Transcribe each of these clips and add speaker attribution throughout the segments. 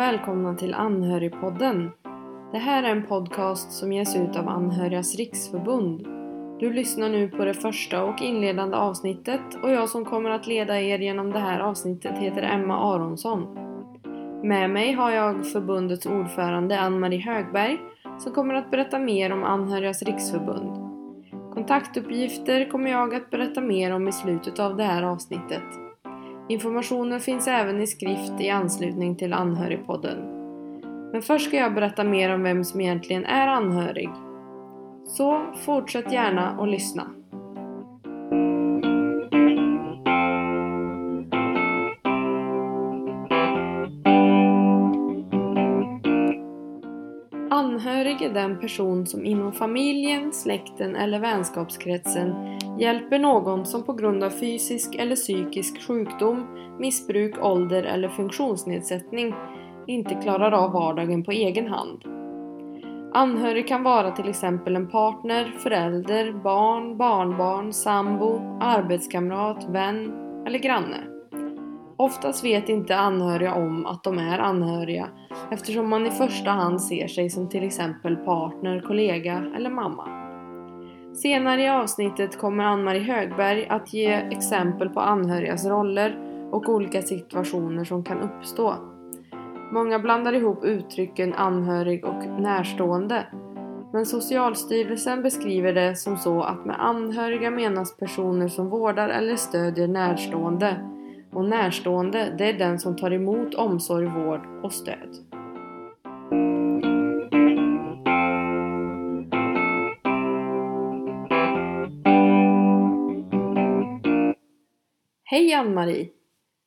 Speaker 1: välkomna till Anhörigpodden. Det här är en podcast som ges ut av Anhörigas Riksförbund. Du lyssnar nu på det första och inledande avsnittet och jag som kommer att leda er genom det här avsnittet heter Emma Aronsson. Med mig har jag förbundets ordförande Ann-Marie Högberg som kommer att berätta mer om Anhörigas Riksförbund. Kontaktuppgifter kommer jag att berätta mer om i slutet av det här avsnittet. Informationen finns även i skrift i anslutning till Anhörigpodden. Men först ska jag berätta mer om vem som egentligen är anhörig. Så fortsätt gärna att lyssna. Anhörig är den person som inom familjen, släkten eller vänskapskretsen hjälper någon som på grund av fysisk eller psykisk sjukdom, missbruk, ålder eller funktionsnedsättning inte klarar av vardagen på egen hand. Anhörig kan vara till exempel en partner, förälder, barn, barnbarn, sambo, arbetskamrat, vän eller granne. Oftast vet inte anhöriga om att de är anhöriga eftersom man i första hand ser sig som till exempel partner, kollega eller mamma. Senare i avsnittet kommer Ann-Marie Högberg att ge exempel på anhörigas roller och olika situationer som kan uppstå. Många blandar ihop uttrycken anhörig och närstående. Men Socialstyrelsen beskriver det som så att med anhöriga menas personer som vårdar eller stödjer närstående. Och närstående, det är den som tar emot omsorg, vård och stöd. Hej Ann-Marie!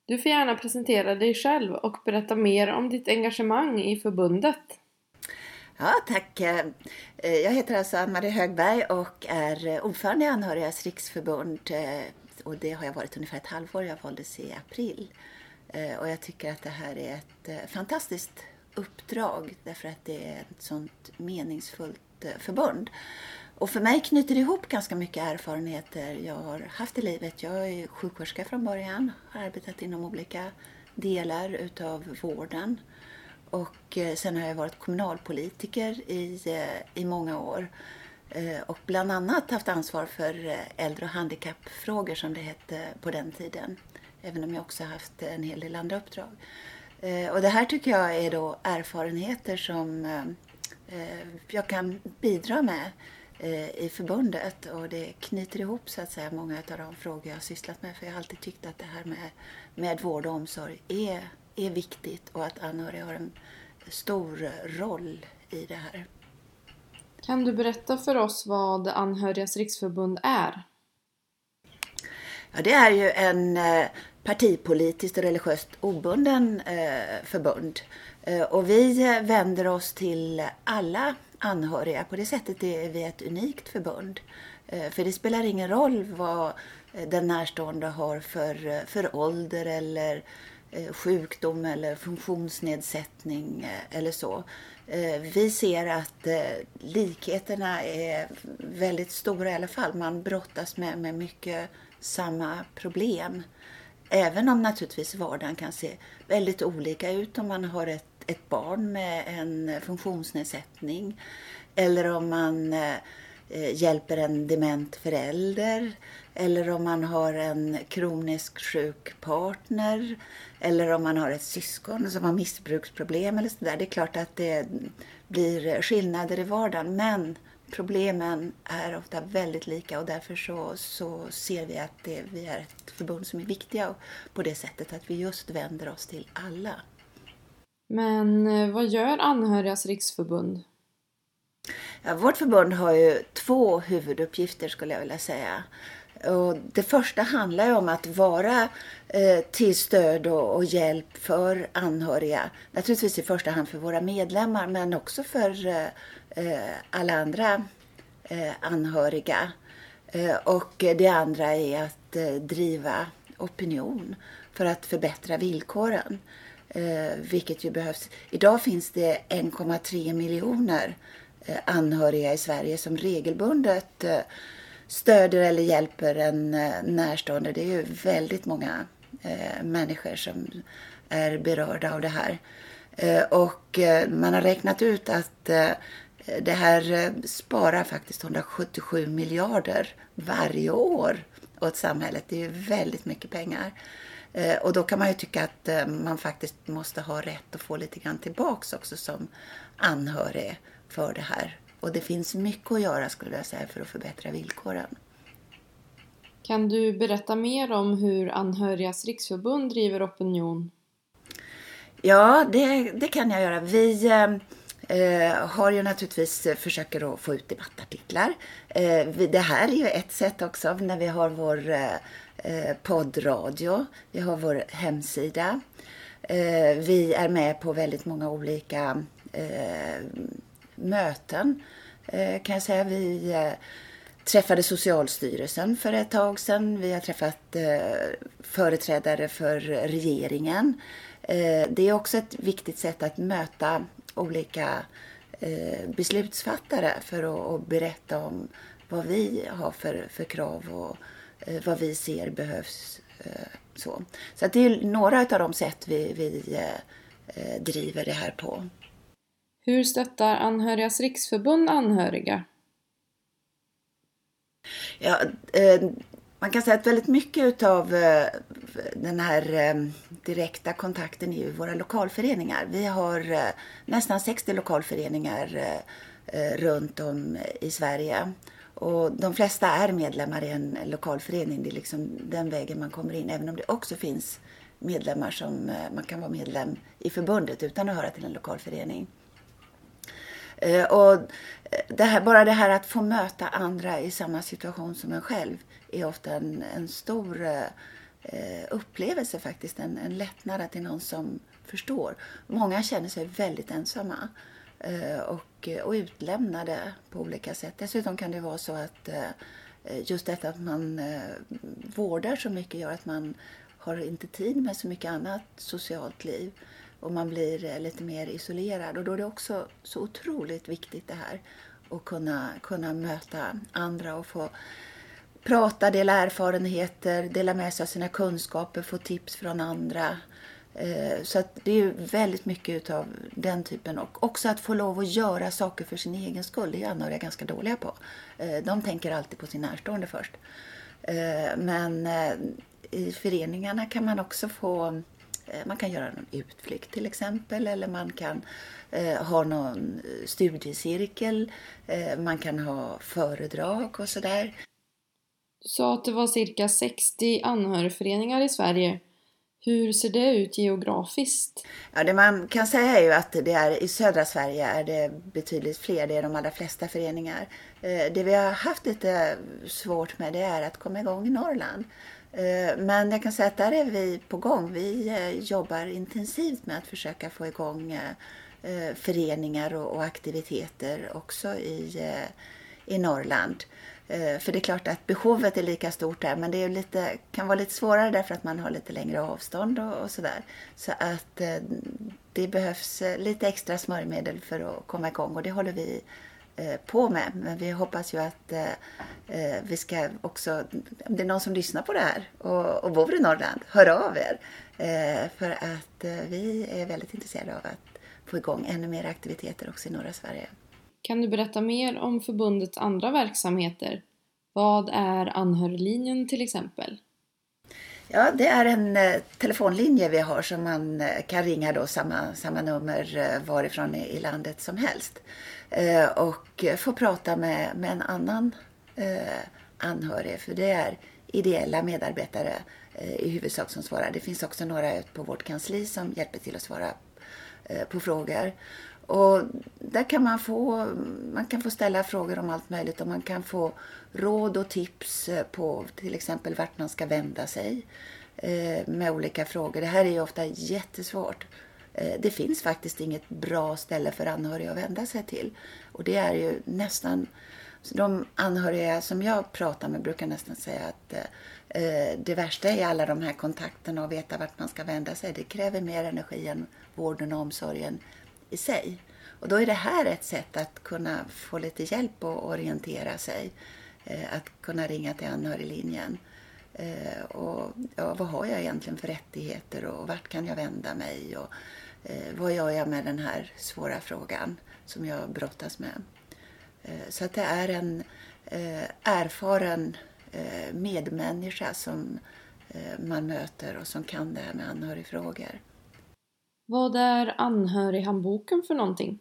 Speaker 1: Du får gärna presentera dig själv och berätta mer om ditt engagemang i förbundet.
Speaker 2: Ja, tack. Eh, jag heter alltså Ann-Marie Högberg och är eh, ordförande i Anhörigas riksförbund. Eh, och det har jag varit ungefär ett halvår. Jag valdes i april. Och jag tycker att det här är ett fantastiskt uppdrag därför att det är ett sånt meningsfullt förbund. Och för mig knyter det ihop ganska mycket erfarenheter jag har haft i livet. Jag är sjuksköterska från början, har arbetat inom olika delar utav vården. Och eh, sen har jag varit kommunalpolitiker i, eh, i många år. Eh, och bland annat haft ansvar för äldre och handikappfrågor som det hette på den tiden. Även om jag också haft en hel del andra uppdrag. Och det här tycker jag är då erfarenheter som jag kan bidra med i förbundet och det knyter ihop så att säga många av de frågor jag har sysslat med för jag har alltid tyckt att det här med, med vård och omsorg är, är viktigt och att anhöriga har en stor roll i det här.
Speaker 1: Kan du berätta för oss vad Anhörigas riksförbund är?
Speaker 2: Ja, det är ju en partipolitiskt och religiöst obunden förbund och vi vänder oss till alla anhöriga. På det sättet är vi ett unikt förbund. Eh, för det spelar ingen roll vad eh, den närstående har för, eh, för ålder eller sjukdom eller funktionsnedsättning eller så. Vi ser att likheterna är väldigt stora i alla fall. Man brottas med, med mycket samma problem. Även om naturligtvis vardagen kan se väldigt olika ut om man har ett ett barn med en funktionsnedsättning eller om man eh, hjälper en dement förälder eller om man har en kroniskt sjuk partner eller om man har ett syskon som har missbruksproblem eller sådär. Det är klart att det blir skillnader i vardagen men problemen är ofta väldigt lika och därför så, så ser vi att det, vi är ett förbund som är viktiga på det sättet att vi just vänder oss till alla.
Speaker 1: Men eh, vad gör Anhörigas riksförbund?
Speaker 2: Ja, vårt förbund har ju två huvuduppgifter skulle jag vilja säga. Och det första handlar om att vara eh, till stöd och, och, hjälp för anhöriga. Naturligtvis i första hand för våra medlemmar men också för eh, eh alla andra eh, anhöriga. Eh, och det andra är att eh, driva opinion för att förbättra villkoren. Eh, vilket ju behövs. Idag finns det 1,3 miljoner eh, anhöriga i Sverige som regelbundet eh, stöder eller hjälper en eh, närstående. Det är ju väldigt många eh, människor som är berörda av det här. Eh, och eh, man har räknat ut att eh, det här sparar faktiskt 177 miljarder varje år åt samhället. Det är ju väldigt mycket pengar. Och då kan man ju tycka att man faktiskt måste ha rätt att få lite grann tillbaks också som anhörig för det här. Och det finns mycket att göra skulle jag säga för att förbättra villkoren.
Speaker 1: Kan du berätta mer om hur Anhörigas riksförbund driver opinion?
Speaker 2: Ja, det, det kan jag göra. Vi eh, har ju naturligtvis försöker att få ut debattartiklar. Eh, det här är ju ett sätt också när vi har vår eh, Eh, poddradio. Vi har vår hemsida. Eh, vi är med på väldigt många olika eh, möten eh, kan jag säga. Vi eh, träffade Socialstyrelsen för ett tag sedan. Vi har träffat företrädare för regeringen. Det är också ett viktigt sätt att möta olika beslutsfattare för att, berätta om vad vi har för, för krav och vad vi ser behövs. så så det är några av de sätt vi, vi driver det här på.
Speaker 1: Hur stöttar Anhörigas riksförbund anhöriga?
Speaker 2: Ja, eh, man kan säga att väldigt mycket av eh, den här eh, direkta kontakten är ju våra lokalföreningar. Vi har eh, nästan 60 lokalföreningar eh, eh, runt om i Sverige. Och de flesta är medlemmar i en lokalförening. Det är liksom den vägen man kommer in. Även om det också finns medlemmar som eh, man kan vara medlem i förbundet utan att höra till en lokalförening. förening. Eh, och eh, det här, bara det här att få möta andra i samma situation som en själv är ofta en, en stor upplevelse faktiskt. En, en lättnad att det är någon som förstår. Många känner sig väldigt ensamma eh, Eh, och, eh, och utlämnade på olika sätt. Dessutom kan det vara så att eh, just detta att man vårdar så mycket gör att man har inte tid med så mycket annat socialt liv och man blir lite mer isolerad. Och då är det också så otroligt viktigt det här att kunna, kunna möta andra och få prata, dela erfarenheter, dela med sig av sina kunskaper, få tips från andra. Eh, så att det är väldigt mycket av den typen. Och också att få lov att göra saker för sin egen skull. Det är anhöriga ganska dåliga på. Eh, de tänker alltid på sin närstående först. Eh, men i föreningarna kan man också få man kan göra någon utflykt till exempel eller man kan eh, ha någon studiecirkel, eh, man kan ha föredrag och sådär.
Speaker 1: Du sa att det var cirka 60 anhörigföreningar i Sverige. Hur ser det ut geografiskt?
Speaker 2: Ja, det man kan säga är ju att det är, i södra Sverige är det betydligt fler, det är de allra flesta föreningar. Eh, det vi har haft lite svårt med det är att komma igång i Norrland. Eh, men jag kan säga att där är vi på gång. Vi eh, jobbar intensivt med att försöka få igång föreningar och aktiviteter också i, i Norrland. Eh, för det är klart att behovet är lika stort där men det är lite, kan vara lite svårare därför att man har lite längre avstånd och, och sådär. Så att eh, det behövs eh, lite extra smörjmedel för att komma igång och det håller vi på med. Men vi hoppas ju att vi ska också, om det är någon som lyssnar på det här och, och bor i Norrland, hör av er. för att vi är väldigt intresserade av att få igång ännu mer aktiviteter också i norra Sverige.
Speaker 1: Kan du berätta mer om förbundets andra verksamheter? Vad är anhöriglinjen till exempel?
Speaker 2: Ja, det är en eh, telefonlinje vi har som man eh, kan ringa då samma, samma nummer eh, varifrån i, landet som helst. Och få prata med, med en annan anhörig. För det är ideella medarbetare i huvudsak som svarar. Det finns också några ute på vårt kansli som hjälper till att svara på frågor. Och där kan man få, man kan få ställa frågor om allt möjligt och man kan få råd och tips eh, på till exempel vart man ska vända sig eh, med olika frågor. Det här är ju ofta jättesvårt. Eh, det finns faktiskt inget bra ställe för anhöriga att vända sig till. Och det är ju nästan, de anhöriga som jag pratar med brukar nästan säga att det värsta är alla de här kontakterna och veta vart man ska vända sig. Det kräver mer energi än vården och omsorgen i sig. Och då är det här ett sätt att kunna få lite hjälp och orientera sig. Eh, att kunna ringa till anhöriglinjen. Eh, och ja, vad har jag egentligen för rättigheter och vart kan jag vända mig? Och, eh, vad gör jag med den här svåra frågan som jag brottas med. Eh, så att det är en eh, erfaren eh, medmänniska som eh, man möter och som kan det här med anhörigfrågor.
Speaker 1: Vad är anhörighandboken för någonting?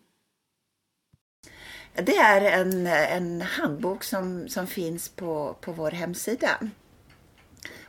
Speaker 2: Det är en, en handbok som, som finns på, på vår hemsida.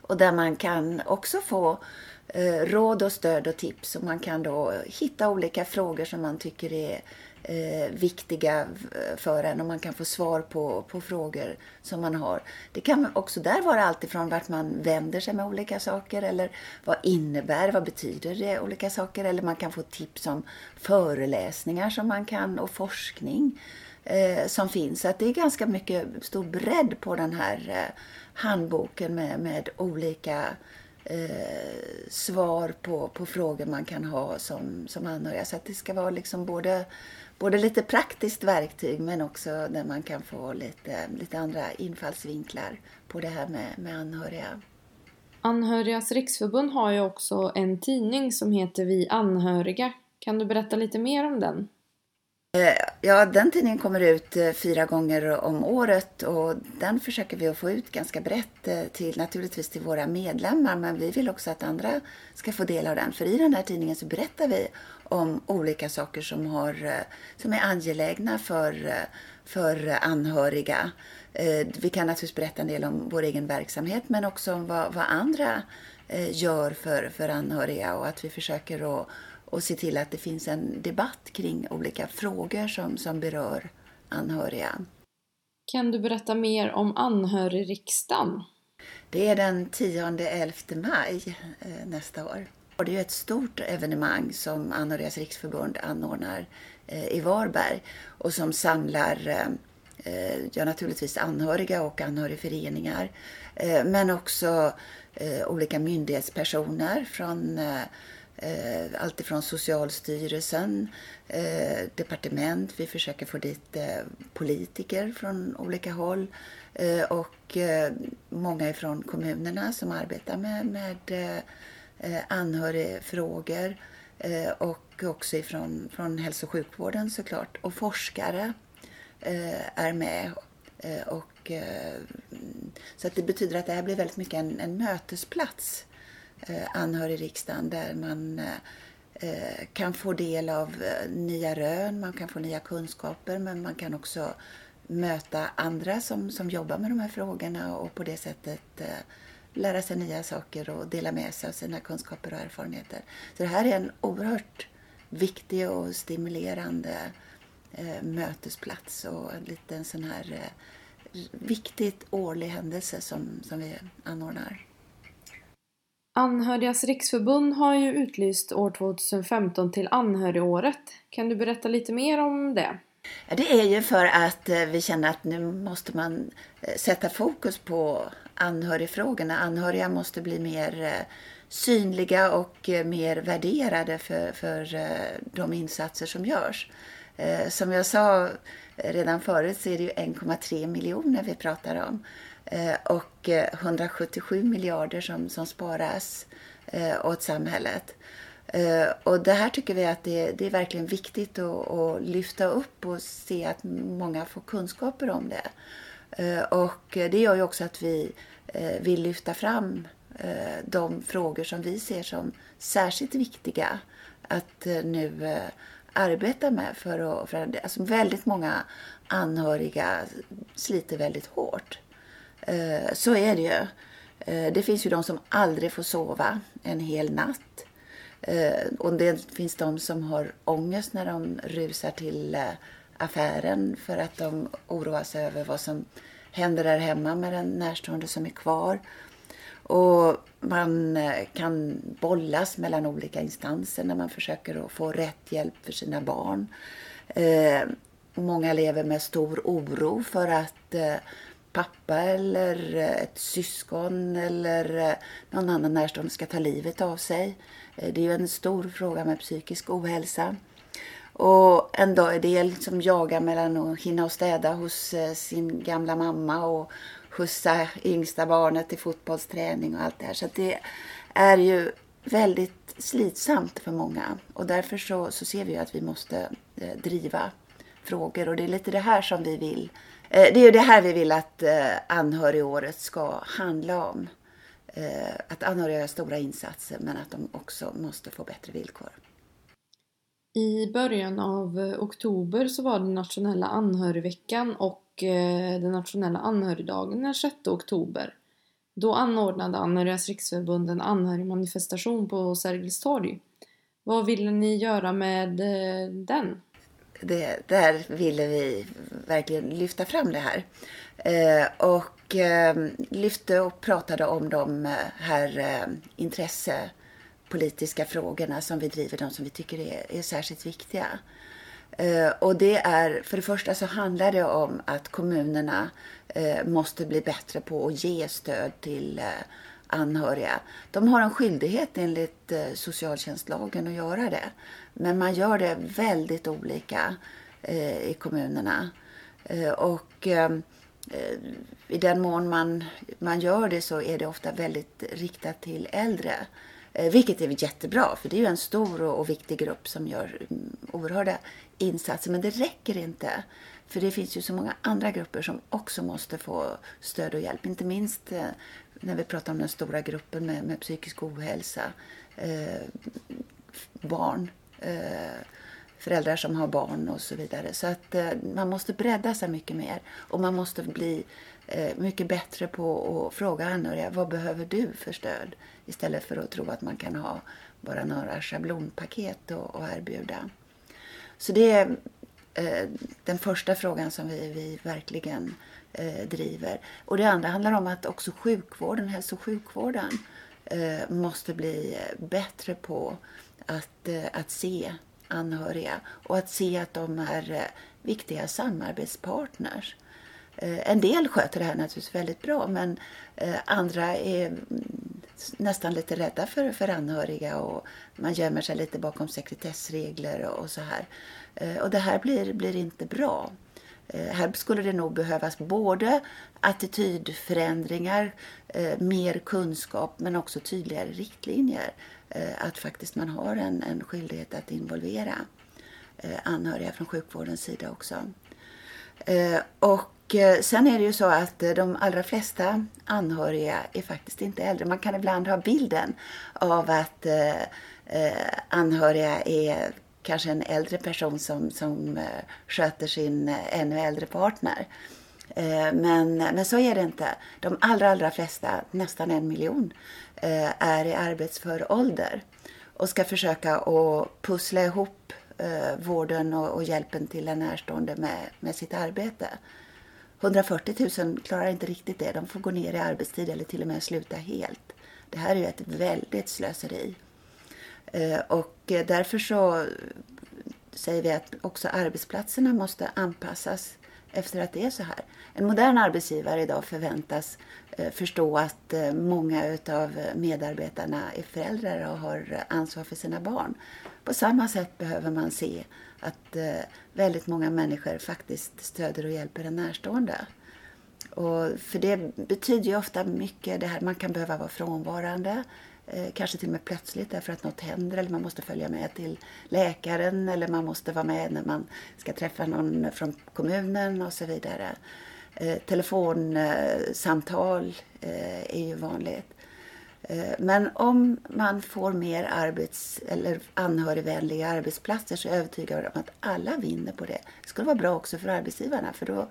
Speaker 2: Och där man kan också få eh, råd och stöd och tips. Och man kan då hitta olika frågor som man tycker är eh, viktiga eh, för en och man kan få svar på, på frågor som man har. Det kan också där vara alltifrån vart man vänder sig med olika saker eller vad innebär, vad betyder det olika saker eller man kan få tips om föreläsningar som man kan och forskning eh, som finns. Så att det är ganska mycket stor bredd på den här eh, handboken med, med olika eh, svar på, på frågor man kan ha som, som anhöriga. Så att det ska vara liksom både, både lite praktiskt verktyg men också där man kan få lite, lite andra infallsvinklar på det här med, med anhöriga.
Speaker 1: Anhörigas riksförbund har ju också en tidning som heter Vi anhöriga. Kan du berätta lite mer om den?
Speaker 2: Eh, ja, den tidningen kommer ut eh, fyra gånger om året och den försöker vi att få ut ganska brett eh, till naturligtvis till våra medlemmar men vi vill också att andra ska få del av den. För i den här tidningen så berättar vi om olika saker som, har, som är angelägna för, för anhöriga. Vi kan naturligtvis berätta en del om vår egen verksamhet men också om vad, vad andra gör för, för anhöriga och att vi försöker att och se till att det finns en debatt kring olika frågor som, som berör anhöriga.
Speaker 1: Kan du berätta mer om anhörigriksdagen?
Speaker 2: Det är den 10-11 maj eh, nästa år. Det är ett stort evenemang som Anhörigas riksförbund anordnar eh, i Varberg och som samlar eh, eh, ja, naturligtvis anhöriga och anhörigföreningar men också olika myndighetspersoner från alltifrån Socialstyrelsen, departement, vi försöker få dit politiker från olika håll och många ifrån kommunerna som arbetar med, med Eh, anhörigfrågor eh, och också ifrån från hälso och sjukvården såklart. Och forskare eh, är med. och, så att det betyder att det här blir väldigt mycket en, en mötesplats anhörigriksdagen där man kan få del av nya rön, man kan få nya kunskaper men man kan också möta andra som, som jobbar med de här frågorna och på det sättet lära sig nya saker och dela med sig av sina kunskaper och erfarenheter. Så det här är en oerhört viktig och stimulerande eh, mötesplats och en liten sån här eh, viktigt årlig händelse som, som vi anordnar.
Speaker 1: Anhörigas riksförbund har ju utlyst år 2015 till anhörigåret. Kan du berätta lite mer om det?
Speaker 2: Det är ju för att eh, vi känner att nu måste man eh, sätta fokus på anhörigfrågorna. Anhöriga måste bli mer eh, synliga och mer värderade för, för de insatser som görs. Som jag sa redan förut så är det ju 1,3 miljoner vi pratar om. Och 177 miljarder som, som sparas åt samhället. Eh, och det här tycker vi att det, det är verkligen viktigt att, att, lyfta upp och se att många får kunskaper om det. Eh, och det gör ju också att vi eh, vill lyfta fram de frågor som vi ser som särskilt viktiga att nu arbeta med. För att, för att alltså väldigt många anhöriga sliter väldigt hårt. Så är det ju. Det finns ju de som aldrig får sova en hel natt. Eh, och det finns de som har ångest när de rusar till eh, affären för att de oroar sig över vad som händer där hemma med den närstående som är kvar. Och man eh, kan bollas mellan olika instanser när man försöker att få rätt hjälp för sina barn. Eh, många lever med stor oro för att pappa eller ett syskon eller någon annan närstående ska ta livet av sig. Eh, det är ju en stor fråga med psykisk ohälsa. Och en del som jagar mellan att hinna och städa hos eh, sin gamla mamma och skjutsa yngsta barnet till fotbollsträning och allt det här. Så det är ju väldigt slitsamt för många och därför så, så ser vi att vi måste eh, driva frågor och det är lite det här som vi vill. Eh, det är ju det här vi vill att eh, anhörigåret ska handla om. Eh, att anhöriga gör stora insatser men att de också måste få bättre villkor.
Speaker 1: I början av eh, oktober så var det nationella anhörigveckan och eh, den nationella anhörigdagen den 6 oktober. Då anordnade Anhörigas riksförbund en anhörigmanifestation på Sergels torg. Vad ville ni göra med den?
Speaker 2: Det, där ville vi verkligen lyfta fram det här. Eh, och eh, lyfte och pratade om de eh, här eh, intressepolitiska frågorna som vi driver, de som vi tycker är, är särskilt viktiga. Eh, och det är, för det första så handlar det om att kommunerna eh, måste bli bättre på att ge stöd till eh, anhöriga. De har en skyldighet enligt eh, socialtjänstlagen att göra det. Men man gör det väldigt olika eh, i kommunerna. Och Eh, i den mån man, man gör det så är det ofta väldigt riktat till äldre. Eh, vilket är jättebra, för det är ju en stor och viktig grupp som gör mm, oerhörda insatser. Men det räcker inte. För det finns ju så många andra grupper som också måste få stöd och hjälp. Inte minst eh, när vi pratar om den stora gruppen med, med psykisk ohälsa. Eh, barn. Eh, föräldrar som har barn och så vidare. Så att eh, man måste bredda sig mycket mer. Och man måste bli eh, mycket bättre på att fråga anhöriga. Vad behöver du för stöd? Istället för att tro att man kan ha bara några schablonpaket att erbjuda. Så det är eh, den första frågan som vi, vi verkligen eh, driver. Och det andra handlar om att också sjukvården, hälso och sjukvården eh, måste bli eh, bättre på att, eh, att se anhöriga och att se att de är eh, viktiga samarbetspartners. Eh, en del sköter det här naturligtvis väldigt bra men eh, andra är mm, nästan lite rädda för, för anhöriga och man gömmer sig lite bakom sekretessregler och, och så här. Och det här blir, blir inte bra. Eh, här skulle det nog behövas både attitydförändringar, eh, mer kunskap men också tydligare riktlinjer. Eh, att faktiskt man har en, en skyldighet att involvera anhöriga från sjukvårdens sida också. Och sen är det ju så att de allra flesta anhöriga är faktiskt inte äldre. Man kan ibland ha bilden av att anhöriga är kanske en äldre person som, som eh, sköter sin eh, ännu äldre partner. Eh, men, men så är det inte. De allra, allra flesta, nästan en miljon, är i arbetsför ålder och ska försöka att pussla ihop vården och, och hjälpen till en närstående med, med sitt arbete. 140 000 klarar inte riktigt det. De får gå ner i arbetstid eller till och med sluta helt. Det här är ju ett väldigt slöseri. Eh, och eh, därför så säger vi att också arbetsplatserna måste anpassas efter att det är så här. En modern arbetsgivare idag förväntas eh, förstå att många av medarbetarna är föräldrar och har ansvar för sina barn. På samma sätt behöver man se att väldigt många människor faktiskt stöder och hjälper en närstående. Och för det betyder ju ofta mycket det här, man kan behöva vara frånvarande, Eh, kanske till och med plötsligt därför att något händer eller man måste följa med till läkaren eller man måste vara med när man ska träffa någon från kommunen och så vidare. Eh, telefonsamtal eh, är ju vanligt. Eh, men om man får mer arbets eller anhörigvänliga arbetsplatser så är jag övertygad om att alla vinner på det. Det skulle vara bra också för arbetsgivarna för då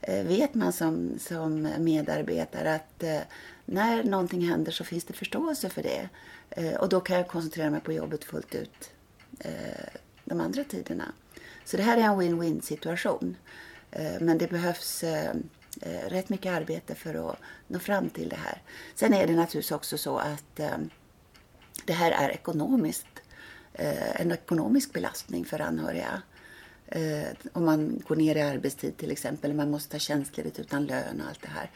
Speaker 2: eh, vet man som, som medarbetare att eh, när någonting händer så finns det förståelse för det. Eh, och då kan jag koncentrera mig på jobbet fullt ut eh, de andra tiderna. Så det här är en win-win situation. Eh, men det behövs eh, rätt mycket arbete för att nå fram till det här. Sen är det naturligtvis också så att eh, det här är ekonomiskt, eh, en ekonomisk belastning för anhöriga. Eh, om man går ner i arbetstid till exempel, man måste ta tjänstledigt utan lön och allt det här.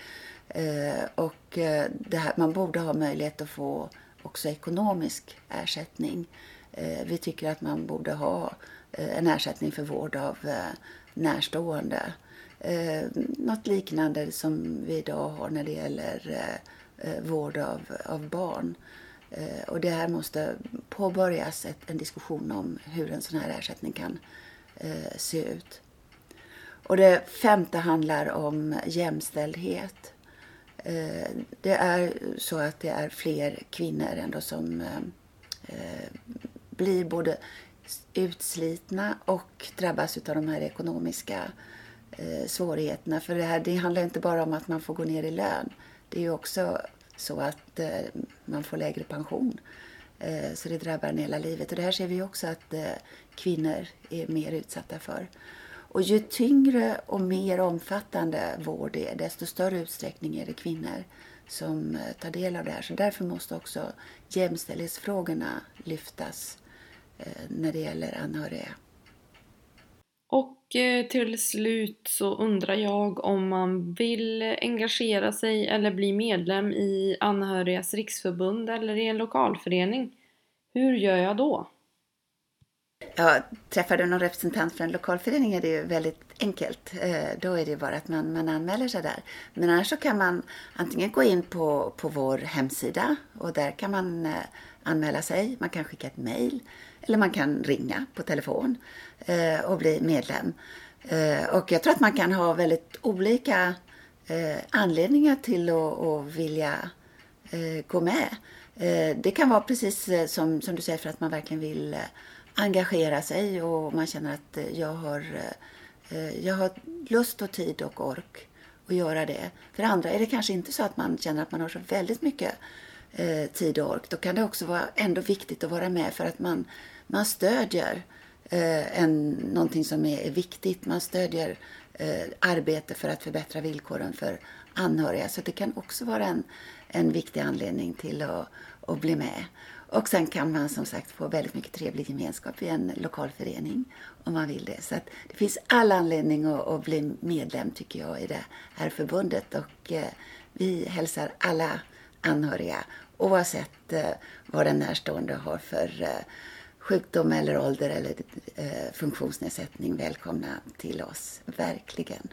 Speaker 2: Eh, och eh, det här, man borde ha möjlighet att få också ekonomisk ersättning. Eh, vi tycker att man borde ha eh, en ersättning för vård av eh, närstående eh, något liknande som vi idag har när det gäller eh, vård av, av barn. Eh, och det här måste påbörjas en diskussion om hur en sån här ersättning kan eh, se ut. Och det femte handlar om jämställdhet. Eh, det är så att det är fler kvinnor ändå som eh, eh, blir både utslitna och drabbas av de här ekonomiska svårigheterna. För det här det handlar inte bara om att man får gå ner i lön. Det är ju också så att eh, man får lägre pension. Eh, så det drabbar en hela livet. Och det här ser vi också att eh, kvinnor är mer utsatta för. Och ju tyngre och mer omfattande vård det är, desto större utsträckning är det kvinnor som eh, tar del av det här. Så därför måste också jämställdhetsfrågorna lyftas eh, när det gäller anhöriga.
Speaker 1: Och eh, till slut så undrar jag om man vill engagera sig eller bli medlem i Anhörigas riksförbund eller i en lokalförening. Hur gör jag då?
Speaker 2: Ja, träffar du någon representant för en lokalförening är det ju väldigt enkelt. Eh, då är det bara att man, man anmäler sig där. Men annars så kan man antingen gå in på, på vår hemsida och där kan man eh, anmäla sig. Man kan skicka ett mejl eller man kan ringa på telefon eh, och bli medlem. Och jag tror att man kan ha väldigt olika anledningar till att vilja gå med. Det kan vara precis som, som du säger för att man verkligen vill engagera sig och man känner att eh, jag har, eh, eh, jag har lust och tid och ork att göra det. För andra är det kanske inte så att man känner att man har så väldigt mycket tid och ork, då kan det också vara ändå viktigt att vara med för att man, man stödjer en, någonting som är, viktigt. Man stödjer arbete för att förbättra villkoren för anhöriga. Så det kan också vara en, en viktig anledning till att, att bli med. Och sen kan man som sagt få väldigt mycket trevlig gemenskap i en lokalförening om man vill det. Så det finns all anledning att, att, bli medlem tycker jag i det här förbundet och eh, vi hälsar alla anhöriga oavsett eh, vad den närstående har för eh, sjukdom eller ålder eller eh, funktionsnedsättning välkomna till oss. Verkligen.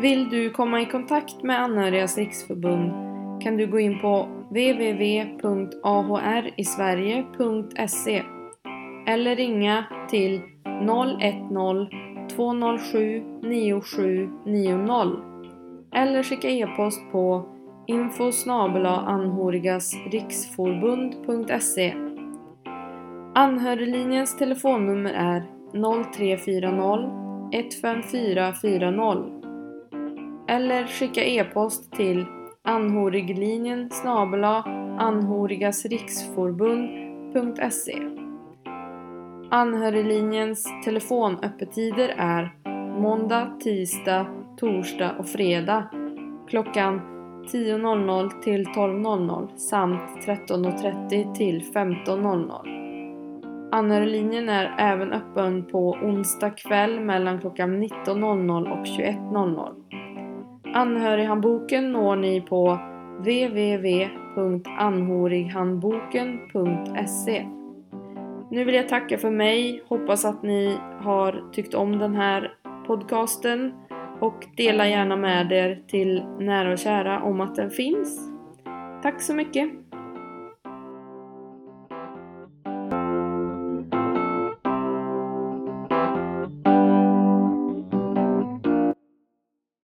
Speaker 1: Vill du komma i kontakt med Anhörigas riksförbund kan du gå in på www.ahrisverige.se eller ringa till 010-207 9790 eller skicka e-post på info anhörigasriksforbund.se Anhöriglinjens telefonnummer är 0340 15440 eller skicka e-post till anhoriglinjen snabela anhörigasriksforbund.se Anhöriglinjens telefonöppettider är måndag, tisdag, torsdag och fredag klockan 10.00 till 12.00 samt 13.30 till 15.00. Anhöriglinjen är även öppen på onsdag kväll mellan klockan 19.00 och 21.00. Anhörighandboken når ni på www.anhorighandboken.se Nu vill jag tacka för mig, hoppas att ni har tyckt om den här podcasten och dela gärna med er till nära och kära om att den finns. Tack så mycket!